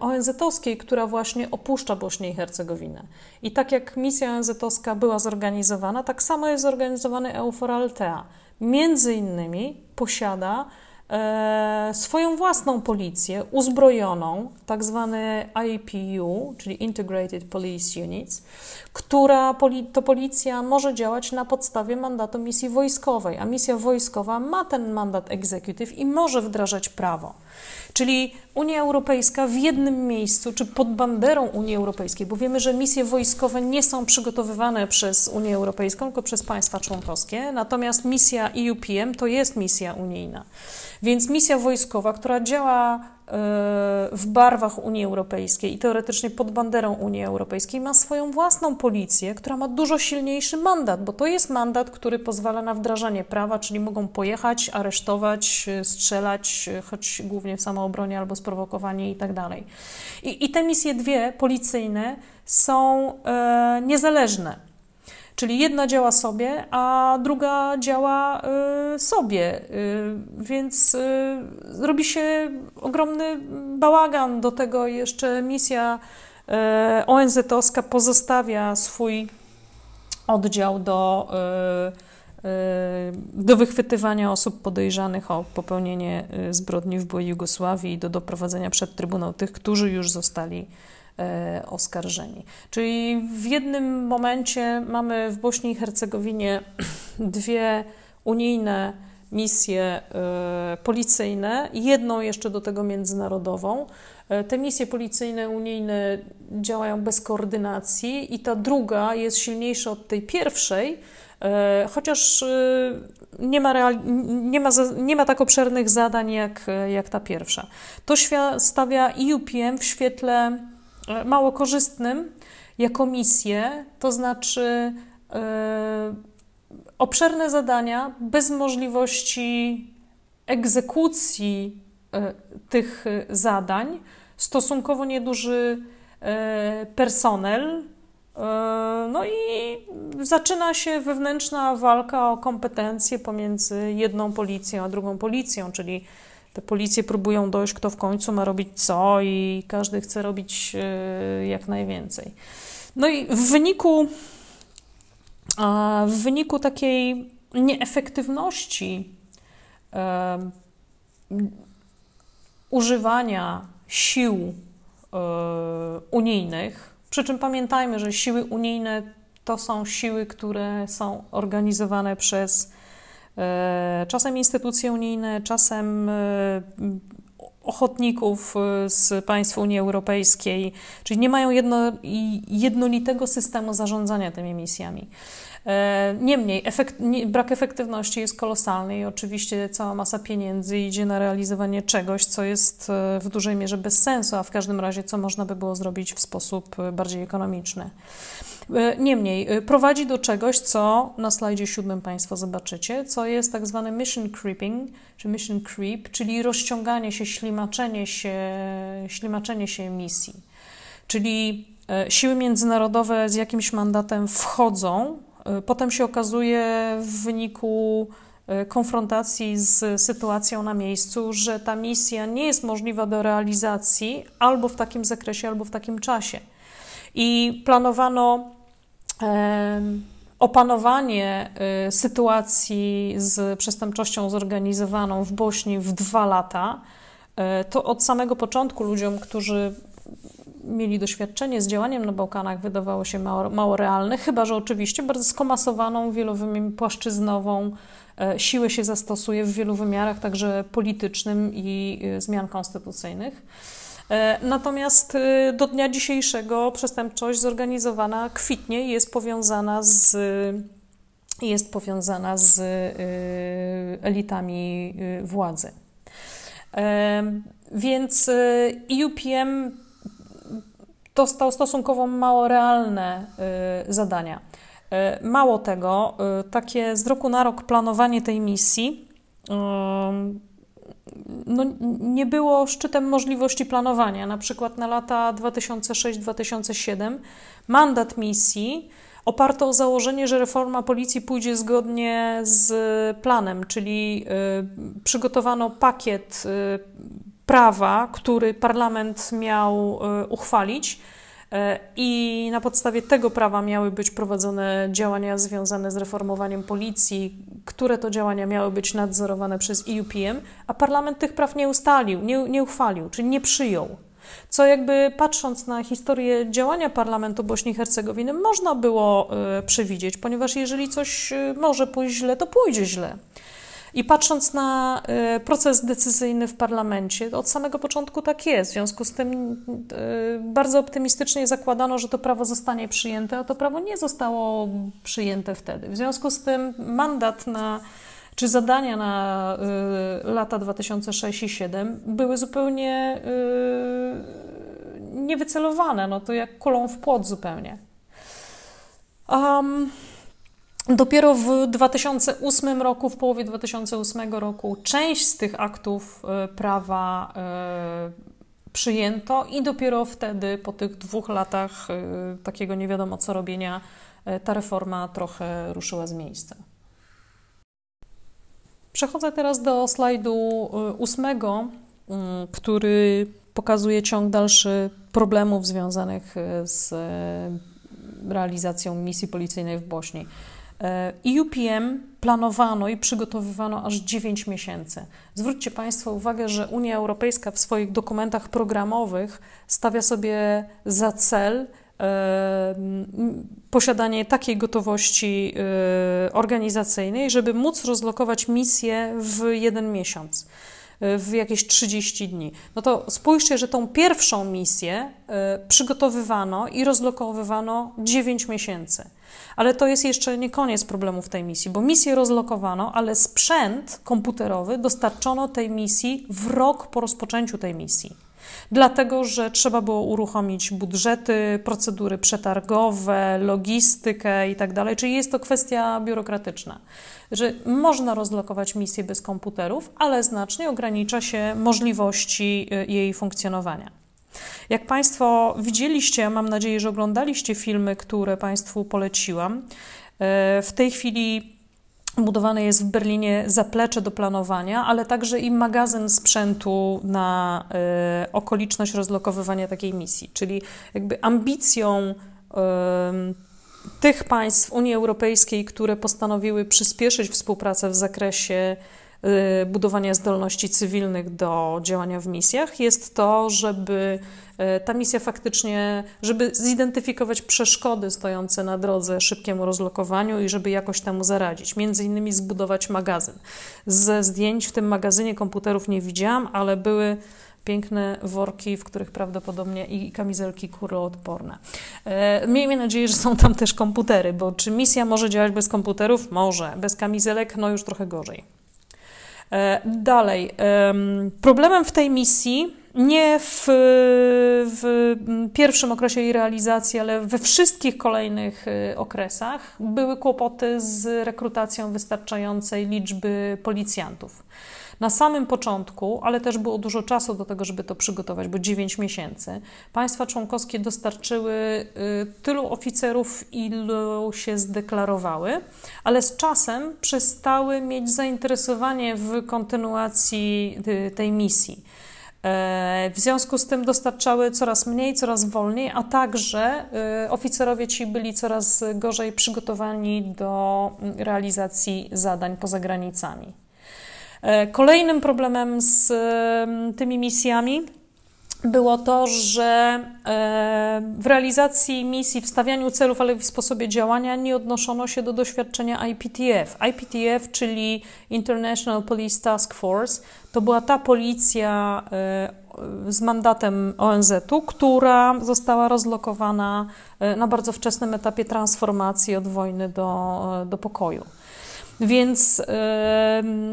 ONZ-owskiej, która właśnie opuszcza Bośnię i Hercegowinę. I tak jak misja ONZ-owska była zorganizowana, tak samo jest zorganizowany EUFOR Altea. Między innymi posiada e, swoją własną policję uzbrojoną, tak zwany IPU, czyli Integrated Police Units, która to policja może działać na podstawie mandatu misji wojskowej, a misja wojskowa ma ten mandat executive i może wdrażać prawo. Czyli Unia Europejska w jednym miejscu, czy pod banderą Unii Europejskiej, bo wiemy, że misje wojskowe nie są przygotowywane przez Unię Europejską, tylko przez państwa członkowskie, natomiast misja EUPM to jest misja unijna. Więc misja wojskowa, która działa w barwach Unii Europejskiej i teoretycznie pod banderą Unii Europejskiej ma swoją własną policję, która ma dużo silniejszy mandat, bo to jest mandat, który pozwala na wdrażanie prawa, czyli mogą pojechać, aresztować, strzelać, choć głównie w samoobronie albo sprowokowanie i tak dalej. I te misje dwie policyjne są e, niezależne. Czyli jedna działa sobie, a druga działa y, sobie, y, więc y, robi się ogromny bałagan. Do tego jeszcze misja ONZ-owska pozostawia swój oddział do, do wychwytywania osób podejrzanych o popełnienie zbrodni w byłej Jugosławii i do doprowadzenia przed Trybunał tych, którzy już zostali oskarżeni. Czyli w jednym momencie mamy w Bośni i Hercegowinie dwie unijne misje e, policyjne, jedną jeszcze do tego międzynarodową. E, te misje policyjne unijne działają bez koordynacji i ta druga jest silniejsza od tej pierwszej, chociaż nie ma, real, nie ma, nie ma tak obszernych zadań jak, jak ta pierwsza. To stawia EUPM w świetle E, mało korzystnym jako misję, to znaczy e, obszerne zadania bez możliwości egzekucji e, tych zadań, stosunkowo nieduży personel. No i zaczyna się wewnętrzna walka o kompetencje pomiędzy jedną policją a drugą policją, czyli te policje próbują dojść, kto w końcu ma robić co, i każdy chce robić e, jak najwięcej. No i w wyniku, w wyniku takiej nieefektywności e, używania sił e, unijnych, przy czym pamiętajmy, że siły unijne to są siły, które są organizowane przez czasem instytucje unijne, czasem e, ochotników e, z państw Unii Europejskiej, czyli nie mają jedno, jednolitego systemu zarządzania tymi misjami. Niemniej efekt, nie, brak efektywności jest kolosalny i oczywiście cała masa pieniędzy idzie na realizowanie czegoś, co jest w dużej mierze bez sensu, a w każdym razie co można by było zrobić w sposób bardziej ekonomiczny. E, niemniej e, prowadzi do czegoś, co na slajdzie siódmym Państwo zobaczycie, co jest tak zwany mission creeping, czy mission creep, czyli rozciąganie się, ślimaczenie się, ślimaczenie się emisji. Czyli e, siły międzynarodowe z jakimś mandatem wchodzą, potem się okazuje w wyniku konfrontacji z sytuacją na miejscu, że ta misja nie jest możliwa do realizacji albo w takim zakresie, albo w takim czasie. I planowano opanowanie y, sytuacji z przestępczością zorganizowaną w Bośni w dwa lata. E, to od samego początku ludziom, którzy mieli doświadczenie z działaniem na Bałkanach, wydawało się mało, mało realne, chyba że oczywiście bardzo skomasowaną, wielopłaszczyznową e, siłę się zastosuje w wielu wymiarach, także politycznym i y, zmian konstytucyjnych. E, natomiast do dnia dzisiejszego przestępczość zorganizowana kwitnie jest powiązana z jest powiązana z elitami władzy. E, więc IUPM dostał stosunkowo mało realne zadania. E, mało tego, takie z roku na rok planowanie tej misji no, nie było szczytem możliwości planowania. Na przykład na lata 2006-2007 mandat misji oparto o założenie, że reforma policji pójdzie zgodnie z planem, czyli y, przygotowano pakiet y, prawa, który parlament miał y, uchwalić. I na podstawie tego prawa miały być prowadzone działania związane z reformowaniem policji, które to działania miały być nadzorowane przez EUPM, a parlament tych praw nie ustalił, nie, nie uchwalił, czyli nie przyjął. Co jakby patrząc na historię działania parlamentu Bośni i Hercegowiny, można było y, przewidzieć, ponieważ jeżeli coś może pójść źle, to pójdzie źle. I patrząc na y, proces decyzyjny w parlamencie, od samego początku tak jest. W związku z tym bardzo optymistycznie zakładano, że to prawo zostanie przyjęte, a to prawo nie zostało przyjęte wtedy. W związku z tym mandat na czy zadania na y, lata 2006 i 2007 były zupełnie y, niewycelowane, no to jak kulą w płot zupełnie. Um, dopiero w 2008 roku, w połowie 2008 roku, część z tych aktów y, prawa y, przyjęto i dopiero wtedy, po tych dwóch latach y, takiego nie wiadomo co robienia, ta reforma trochę ruszyła z miejsca. Przechodzę teraz do slajdu ósmego, który pokazuje ciąg dalszy problemów związanych z realizacją misji policyjnej w Bośni. EUPM planowano i przygotowywano aż 9 miesięcy. Zwróćcie Państwo uwagę, że Unia Europejska w swoich dokumentach programowych stawia sobie za cel posiadanie takiej gotowości y, organizacyjnej, żeby móc rozlokować misję w jeden miesiąc w jakieś 30 dni. No to spójrzcie, że tą pierwszą misję przygotowywano i rozlokowywano 9 miesięcy. Ale to jest jeszcze nie koniec problemów tej misji, bo misję rozlokowano, ale sprzęt komputerowy dostarczono tej misji w rok po rozpoczęciu tej misji dlatego że trzeba było uruchomić budżety, procedury przetargowe, logistykę itd. Tak Czyli jest to kwestia biurokratyczna, że można rozlokować misję bez komputerów, ale znacznie ogranicza się możliwości y, jej funkcjonowania. Jak Państwo widzieliście, mam nadzieję, że oglądaliście filmy, które Państwu poleciłam, y, w tej chwili Budowane jest w Berlinie zaplecze do planowania, ale także i magazyn sprzętu na y, okoliczność rozlokowywania takiej misji. Czyli jakby ambicją tych państw Unii Europejskiej, które postanowiły przyspieszyć współpracę w zakresie budowania zdolności cywilnych do działania w misjach, jest to, żeby E, ta misja faktycznie, żeby zidentyfikować przeszkody stojące na drodze szybkiemu rozlokowaniu i żeby jakoś temu zaradzić. Między innymi zbudować magazyn. Ze zdjęć w tym magazynie komputerów nie widziałam, ale były piękne worki, w których prawdopodobnie i kamizelki kuroodporne. E, miejmy nadzieję, że są tam też komputery, bo czy misja może działać bez komputerów? Może. Bez kamizelek? No już trochę gorzej. E, dalej. Problemem w tej misji nie w, w pierwszym okresie jej realizacji, ale we wszystkich kolejnych y, okresach były kłopoty z rekrutacją wystarczającej liczby policjantów. Na samym początku, ale też było dużo czasu do tego, żeby to przygotować, bo 9 miesięcy, państwa członkowskie dostarczyły y, tylu oficerów, ilu się zdeklarowały, ale z czasem przestały mieć zainteresowanie w kontynuacji y, tej misji. E, w związku z tym dostarczały coraz mniej, coraz wolniej, a także e, oficerowie ci byli coraz gorzej przygotowani do mm, realizacji zadań poza granicami. E, kolejnym problemem z mm, tymi misjami było to, że w realizacji misji, w stawianiu celów, ale w sposobie działania nie odnoszono się do doświadczenia IPTF. IPTF, czyli International Police Task Force, to była ta policja z mandatem ONZ-u, która została rozlokowana na bardzo wczesnym etapie transformacji od wojny do, do pokoju. Więc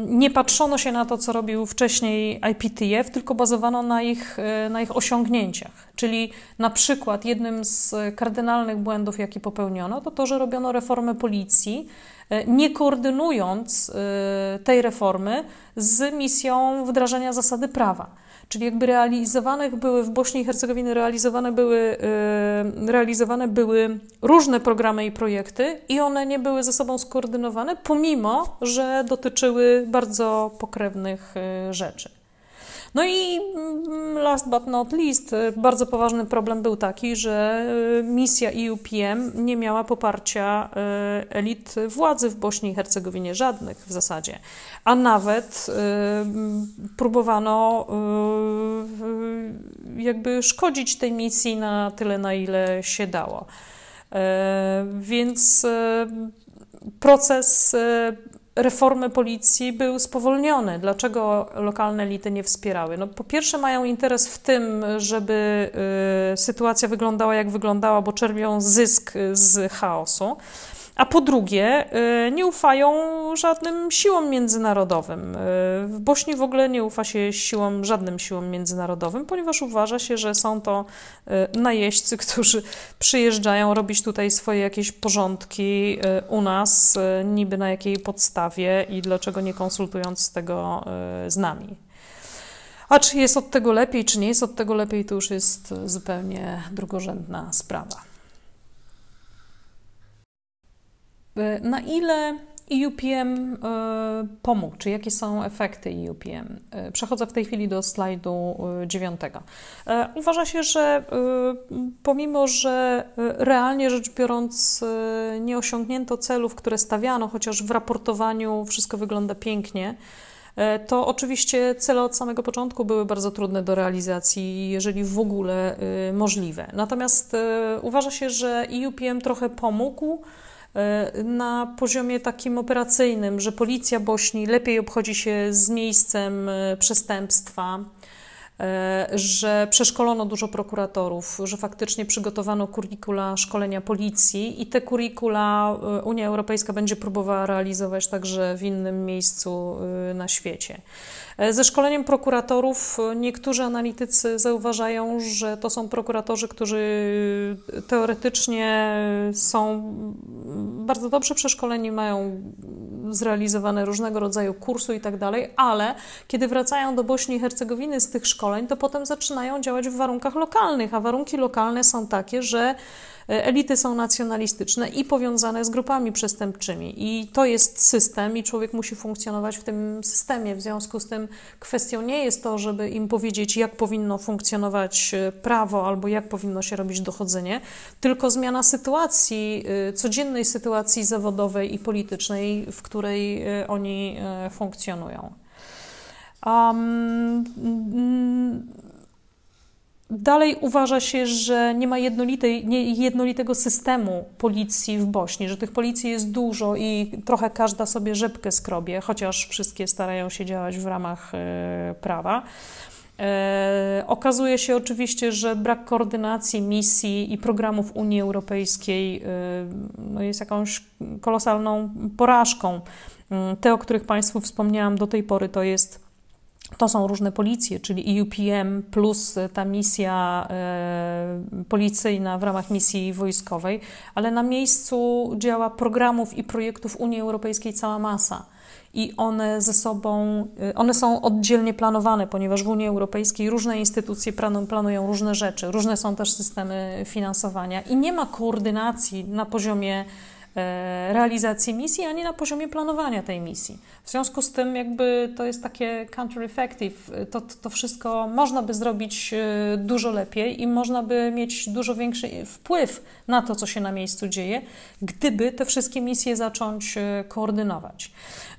nie patrzono się na to, co robił wcześniej IPTF, tylko bazowano na ich, na ich osiągnięciach. Czyli na przykład jednym z kardynalnych błędów, jaki popełniono, to to, że robiono reformę policji nie koordynując tej reformy z misją wdrażania zasady prawa. Czyli jakby realizowane były w Bośni i Hercegowinie realizowane były, realizowane były różne programy i projekty i one nie były ze sobą skoordynowane, pomimo, że dotyczyły bardzo pokrewnych rzeczy. No i mm, last but not least, y, bardzo poważny problem był taki, że y, misja EUPM nie miała poparcia y, elit władzy w Bośni i Hercegowinie, żadnych w zasadzie. A nawet próbowano jakby szkodzić tej misji na tyle, na ile się dało. Więc proces reformy policji był spowolniony. Dlaczego lokalne elity nie wspierały? No, po pierwsze, mają interes w tym, żeby y, sytuacja wyglądała jak wyglądała, bo czerpią zysk z chaosu a po drugie y, nie ufają żadnym siłom międzynarodowym. Y, w Bośni w ogóle nie ufa się siłom, żadnym siłom międzynarodowym, ponieważ uważa się, że są to y, najeźdźcy, którzy przyjeżdżają robić tutaj swoje jakieś porządki u nas, niby na jakiej podstawie i dlaczego nie konsultując tego z nami. A czy jest od tego lepiej, czy nie jest od tego lepiej, to już jest zupełnie drugorzędna sprawa. E, na ile EUPM e, pomógł, czy jakie są efekty EUPM? E, przechodzę w tej chwili do slajdu dziewiątego. Uważa się, że pomimo, że realnie rzecz biorąc nie osiągnięto celów, które stawiano, chociaż w raportowaniu wszystko wygląda pięknie, to oczywiście cele od samego początku były bardzo trudne do realizacji, jeżeli w ogóle możliwe. Natomiast uważa się, że EUPM trochę pomógł E, na poziomie takim operacyjnym, że policja Bośni lepiej obchodzi się z miejscem e, przestępstwa, e, że przeszkolono dużo prokuratorów, że faktycznie przygotowano kurikula szkolenia policji i te kurikula Unia Europejska będzie próbowała realizować także w innym miejscu na świecie. E, ze szkoleniem prokuratorów e, niektórzy analitycy zauważają, że to są prokuratorzy, którzy teoretycznie są bardzo dobrze przeszkoleni, mają zrealizowane różnego rodzaju kursy i tak dalej, ale kiedy wracają do Bośni i Hercegowiny z tych szkoleń, to potem zaczynają działać w warunkach lokalnych, a warunki lokalne są takie, że E, elity są nacjonalistyczne i powiązane z grupami przestępczymi. I to jest system, i człowiek musi funkcjonować w tym systemie. W związku z tym kwestią nie jest to, żeby im powiedzieć, jak powinno funkcjonować e, prawo albo jak powinno się robić dochodzenie, tylko zmiana sytuacji, e, codziennej sytuacji zawodowej i politycznej, w której oni funkcjonują. Um, Dalej uważa się, że nie ma jednolitej, nie, jednolitego systemu policji w Bośni, że tych policji jest dużo i trochę każda sobie rzepkę skrobie, chociaż wszystkie starają się działać w ramach e, prawa. E, okazuje się oczywiście, że brak koordynacji misji i programów Unii Europejskiej e, no jest jakąś kolosalną porażką. Mm, te, o których Państwu wspomniałam do tej pory, to jest to są różne policje, czyli EUPM plus ta misja e, policyjna w ramach misji wojskowej, ale na miejscu działa programów i projektów Unii Europejskiej cała masa. I one ze sobą, e, one są oddzielnie planowane, ponieważ w Unii Europejskiej różne instytucje planują różne rzeczy, różne są też systemy finansowania i nie ma koordynacji na poziomie realizacji misji, ani na poziomie planowania tej misji. W związku z tym jakby to jest takie counter-effective. To, to wszystko można by zrobić e, dużo lepiej i można by mieć dużo większy wpływ na to, co się na miejscu dzieje, gdyby te wszystkie misje zacząć e, koordynować.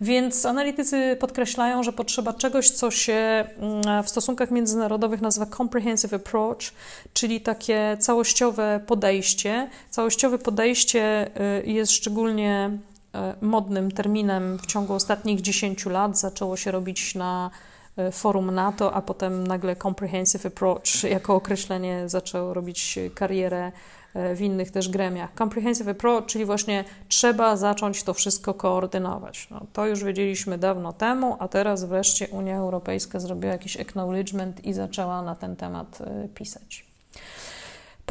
Więc analitycy podkreślają, że potrzeba czegoś, co się mm, w stosunkach międzynarodowych nazywa comprehensive approach, czyli takie całościowe podejście. Całościowe podejście jest jest szczególnie e, modnym terminem w ciągu ostatnich 10 lat. Zaczęło się robić na e, forum NATO, a potem nagle Comprehensive Approach jako określenie zaczęło robić karierę e, w innych też gremiach. Comprehensive Approach, czyli właśnie trzeba zacząć to wszystko koordynować. No, to już wiedzieliśmy dawno temu, a teraz wreszcie Unia Europejska zrobiła jakiś acknowledgement i zaczęła na ten temat pisać.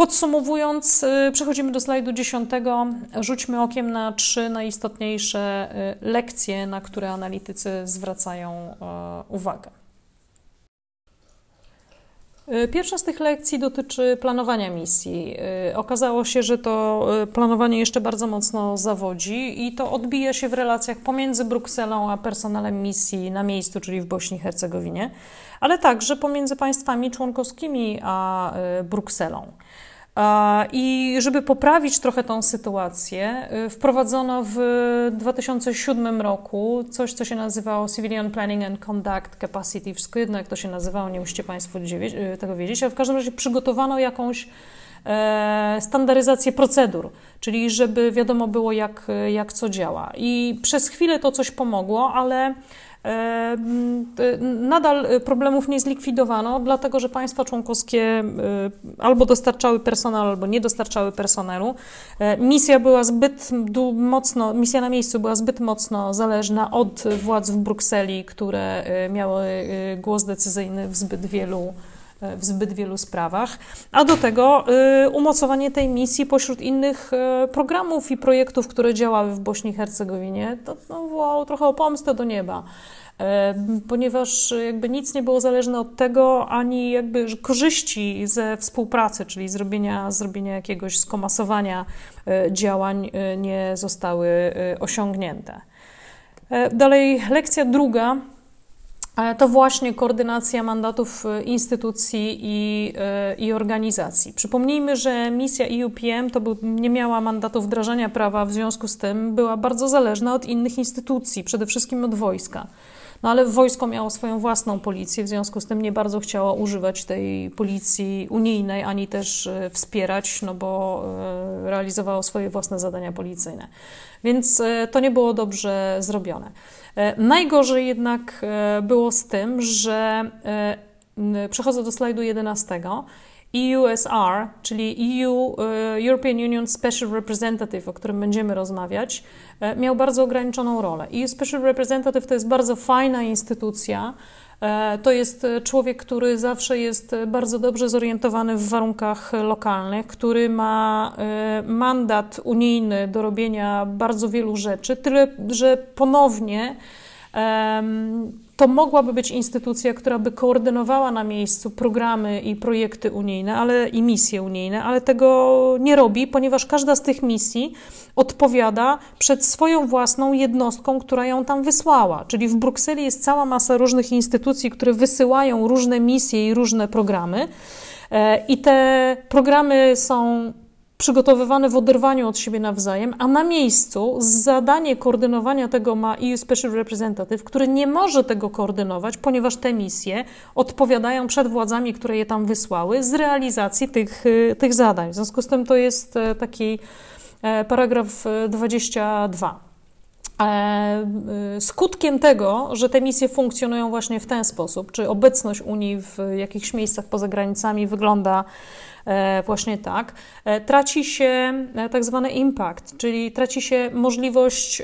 Podsumowując, przechodzimy do slajdu 10. Rzućmy okiem na trzy najistotniejsze lekcje, na które analitycy zwracają uwagę. Y, pierwsza z tych lekcji dotyczy planowania misji. Y, okazało się, że to y, planowanie jeszcze bardzo mocno zawodzi i to odbija się w relacjach pomiędzy Brukselą a personelem misji na miejscu, czyli w Bośni i Hercegowinie, ale także pomiędzy państwami członkowskimi a Brukselą. I żeby poprawić trochę tą sytuację, y, wprowadzono w 2007 roku coś, co się nazywało Civilian Planning and Conduct Capacity. Wszystko jedno, jak to się nazywało, nie musicie Państwo y, tego wiedzieć, ale w każdym razie przygotowano jakąś e, standaryzację procedur, czyli żeby wiadomo było, jak, jak co działa. I przez chwilę to coś pomogło, ale Nadal problemów nie zlikwidowano, dlatego że państwa członkowskie albo dostarczały personel, albo nie dostarczały personelu. E, misja była zbyt mocno, misja na miejscu była zbyt mocno zależna od władz w Brukseli, które miały głos decyzyjny w zbyt wielu w zbyt wielu sprawach, a do tego umocowanie tej misji pośród innych programów i projektów, które działały w Bośni i Hercegowinie, to no, wołało trochę o pomstę do nieba. Ponieważ jakby nic nie było zależne od tego, ani jakby korzyści ze współpracy, czyli zrobienia, zrobienia jakiegoś skomasowania e, działań e, nie zostały e, osiągnięte. Dalej, lekcja druga to właśnie koordynacja mandatów instytucji i, i organizacji. Przypomnijmy, że misja EUPM to był, nie miała mandatu wdrażania prawa, w związku z tym była bardzo zależna od innych instytucji, przede wszystkim od wojska. No ale wojsko miało swoją własną policję, w związku z tym nie bardzo chciało używać tej policji unijnej, ani też e, wspierać, no bo e, realizowało swoje własne zadania policyjne. Więc e, to nie było dobrze zrobione. Najgorzej jednak było z tym, że przechodzę do slajdu 11 EUSR, czyli EU, e, European Union Special Representative, o którym będziemy rozmawiać, e, miał bardzo ograniczoną rolę. EU Special Representative to jest bardzo fajna instytucja. E, to jest człowiek, który zawsze jest bardzo dobrze zorientowany w warunkach lokalnych, który ma mandat unijny do robienia bardzo wielu rzeczy, tyle że ponownie to mogłaby być instytucja, która by koordynowała na miejscu programy i projekty unijne, ale i misje unijne, ale tego nie robi, ponieważ każda z tych misji odpowiada przed swoją własną jednostką, która ją tam wysłała. Czyli w Brukseli jest cała masa różnych instytucji, które wysyłają różne misje i różne programy. E, I te programy są przygotowywane w oderwaniu od siebie nawzajem, a na miejscu zadanie koordynowania tego ma EU Special Representative, który nie może tego koordynować, ponieważ te misje odpowiadają przed władzami, które je tam wysłały, z realizacji tych, y, tych zadań. W związku z tym to jest e, taki e, paragraf 22. E, skutkiem tego, że te misje funkcjonują właśnie w ten sposób, czy obecność Unii w jakichś miejscach poza granicami wygląda właśnie tak, e, traci się e, tak zwany impact, czyli traci się możliwość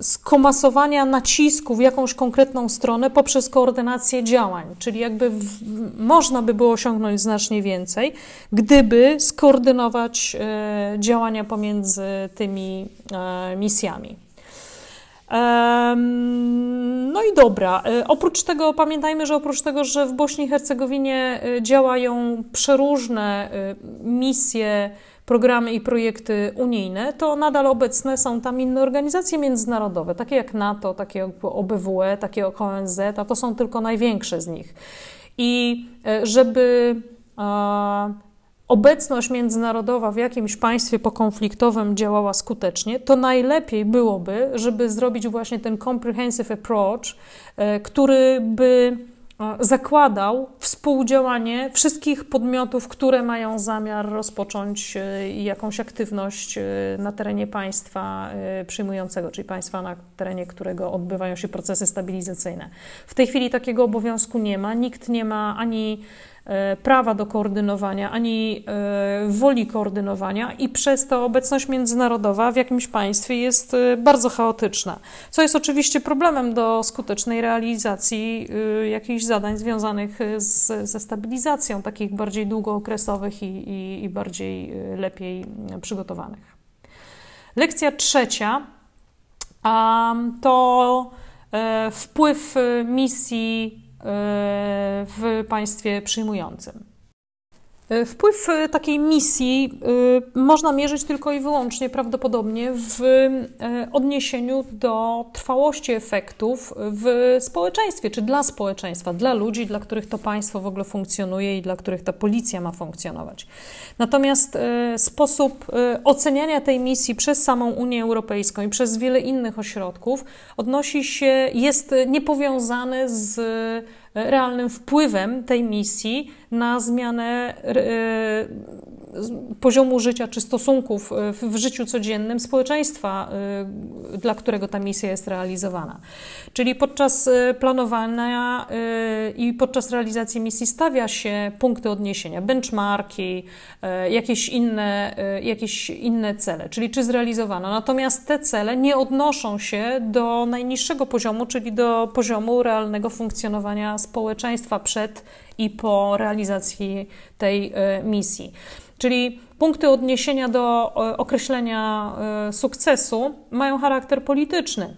skomasowania nacisku w jakąś konkretną stronę poprzez koordynację działań, czyli jakby w, można by było osiągnąć znacznie więcej, gdyby skoordynować działania pomiędzy tymi misjami. No i dobra. E, oprócz tego pamiętajmy, że oprócz tego, że w Bośni i Hercegowinie e, działają przeróżne e, misje, programy i projekty unijne, to nadal obecne są tam inne organizacje międzynarodowe, takie jak NATO, takie jak OBWE, takie jak ONZ, a to są tylko największe z nich. I żeby obecność międzynarodowa w jakimś państwie pokonfliktowym działała skutecznie, to najlepiej byłoby, żeby zrobić właśnie ten comprehensive approach, e, który by e, zakładał współdziałanie wszystkich podmiotów, które mają zamiar rozpocząć e, jakąś aktywność na terenie państwa przyjmującego, czyli państwa, na terenie którego odbywają się procesy stabilizacyjne. W tej chwili takiego obowiązku nie ma, nikt nie ma ani prawa do koordynowania, ani e, woli koordynowania, i przez to obecność międzynarodowa w jakimś państwie jest bardzo chaotyczna. Co jest oczywiście problemem do skutecznej realizacji jakichś zadań związanych z, ze stabilizacją, takich bardziej długookresowych i, i, i bardziej lepiej przygotowanych. Lekcja trzecia to e, wpływ misji e, w państwie przyjmującym. E, wpływ e, takiej misji e, można mierzyć tylko i wyłącznie prawdopodobnie w odniesieniu do trwałości efektów w społeczeństwie, czy dla społeczeństwa, dla ludzi, dla których to państwo w ogóle funkcjonuje i dla których ta policja ma funkcjonować. Natomiast sposób oceniania tej misji przez samą Unię Europejską i przez wiele innych ośrodków odnosi się, jest niepowiązany z realnym wpływem tej misji na zmianę e, poziomu życia czy stosunków e, w życiu codziennym społeczeństwa, e, dla którego ta misja jest realizowana. Czyli podczas planowania i podczas realizacji misji stawia się punkty odniesienia, benchmarki, jakieś inne, jakieś inne cele, czyli czy zrealizowano. Natomiast te cele nie odnoszą się do najniższego poziomu, czyli do poziomu realnego funkcjonowania społeczeństwa przed i po realizacji tej e, misji. Czyli punkty odniesienia do e, określenia e, sukcesu mają charakter polityczny,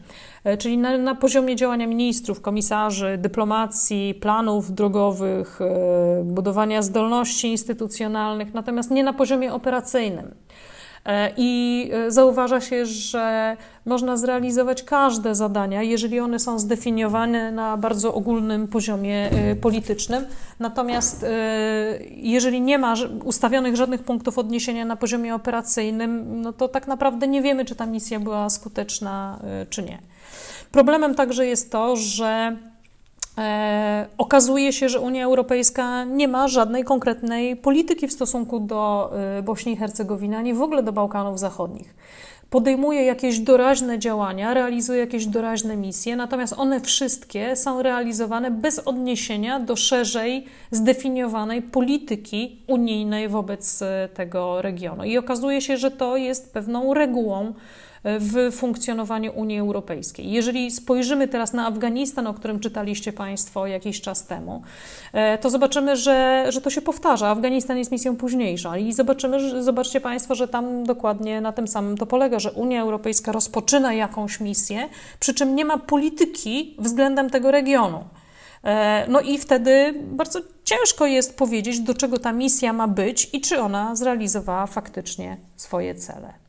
czyli na, na, poziomie działania ministrów, komisarzy, dyplomacji, planów drogowych, budowania zdolności instytucjonalnych, natomiast nie na poziomie operacyjnym. E, I e, zauważa się, że można zrealizować każde zadania, jeżeli one są zdefiniowane na bardzo ogólnym poziomie e, politycznym. Natomiast jeżeli nie ma ustawionych żadnych punktów odniesienia na poziomie operacyjnym, no to tak naprawdę nie wiemy, czy ta misja była skuteczna, czy nie. Problemem także jest to, że okazuje się, że Unia Europejska nie ma żadnej konkretnej polityki w stosunku do e, Bośni i Hercegowiny, ani w ogóle do Bałkanów Zachodnich. Podejmuje jakieś doraźne działania, realizuje jakieś doraźne misje, natomiast one wszystkie są realizowane bez odniesienia do szerzej zdefiniowanej polityki unijnej wobec e, tego regionu. I okazuje się, że to jest pewną regułą w funkcjonowaniu Unii Europejskiej. Jeżeli spojrzymy teraz na Afganistan, o którym czytaliście Państwo jakiś czas temu, e, to zobaczymy, że, że to się powtarza. Afganistan jest misją późniejszą i zobaczymy, zobaczcie Państwo, że tam dokładnie na tym samym to polega, że Unia Europejska rozpoczyna jakąś misję, przy czym nie ma polityki względem tego regionu. E, no i wtedy bardzo ciężko jest powiedzieć, do czego ta misja ma być i czy ona zrealizowała faktycznie swoje cele.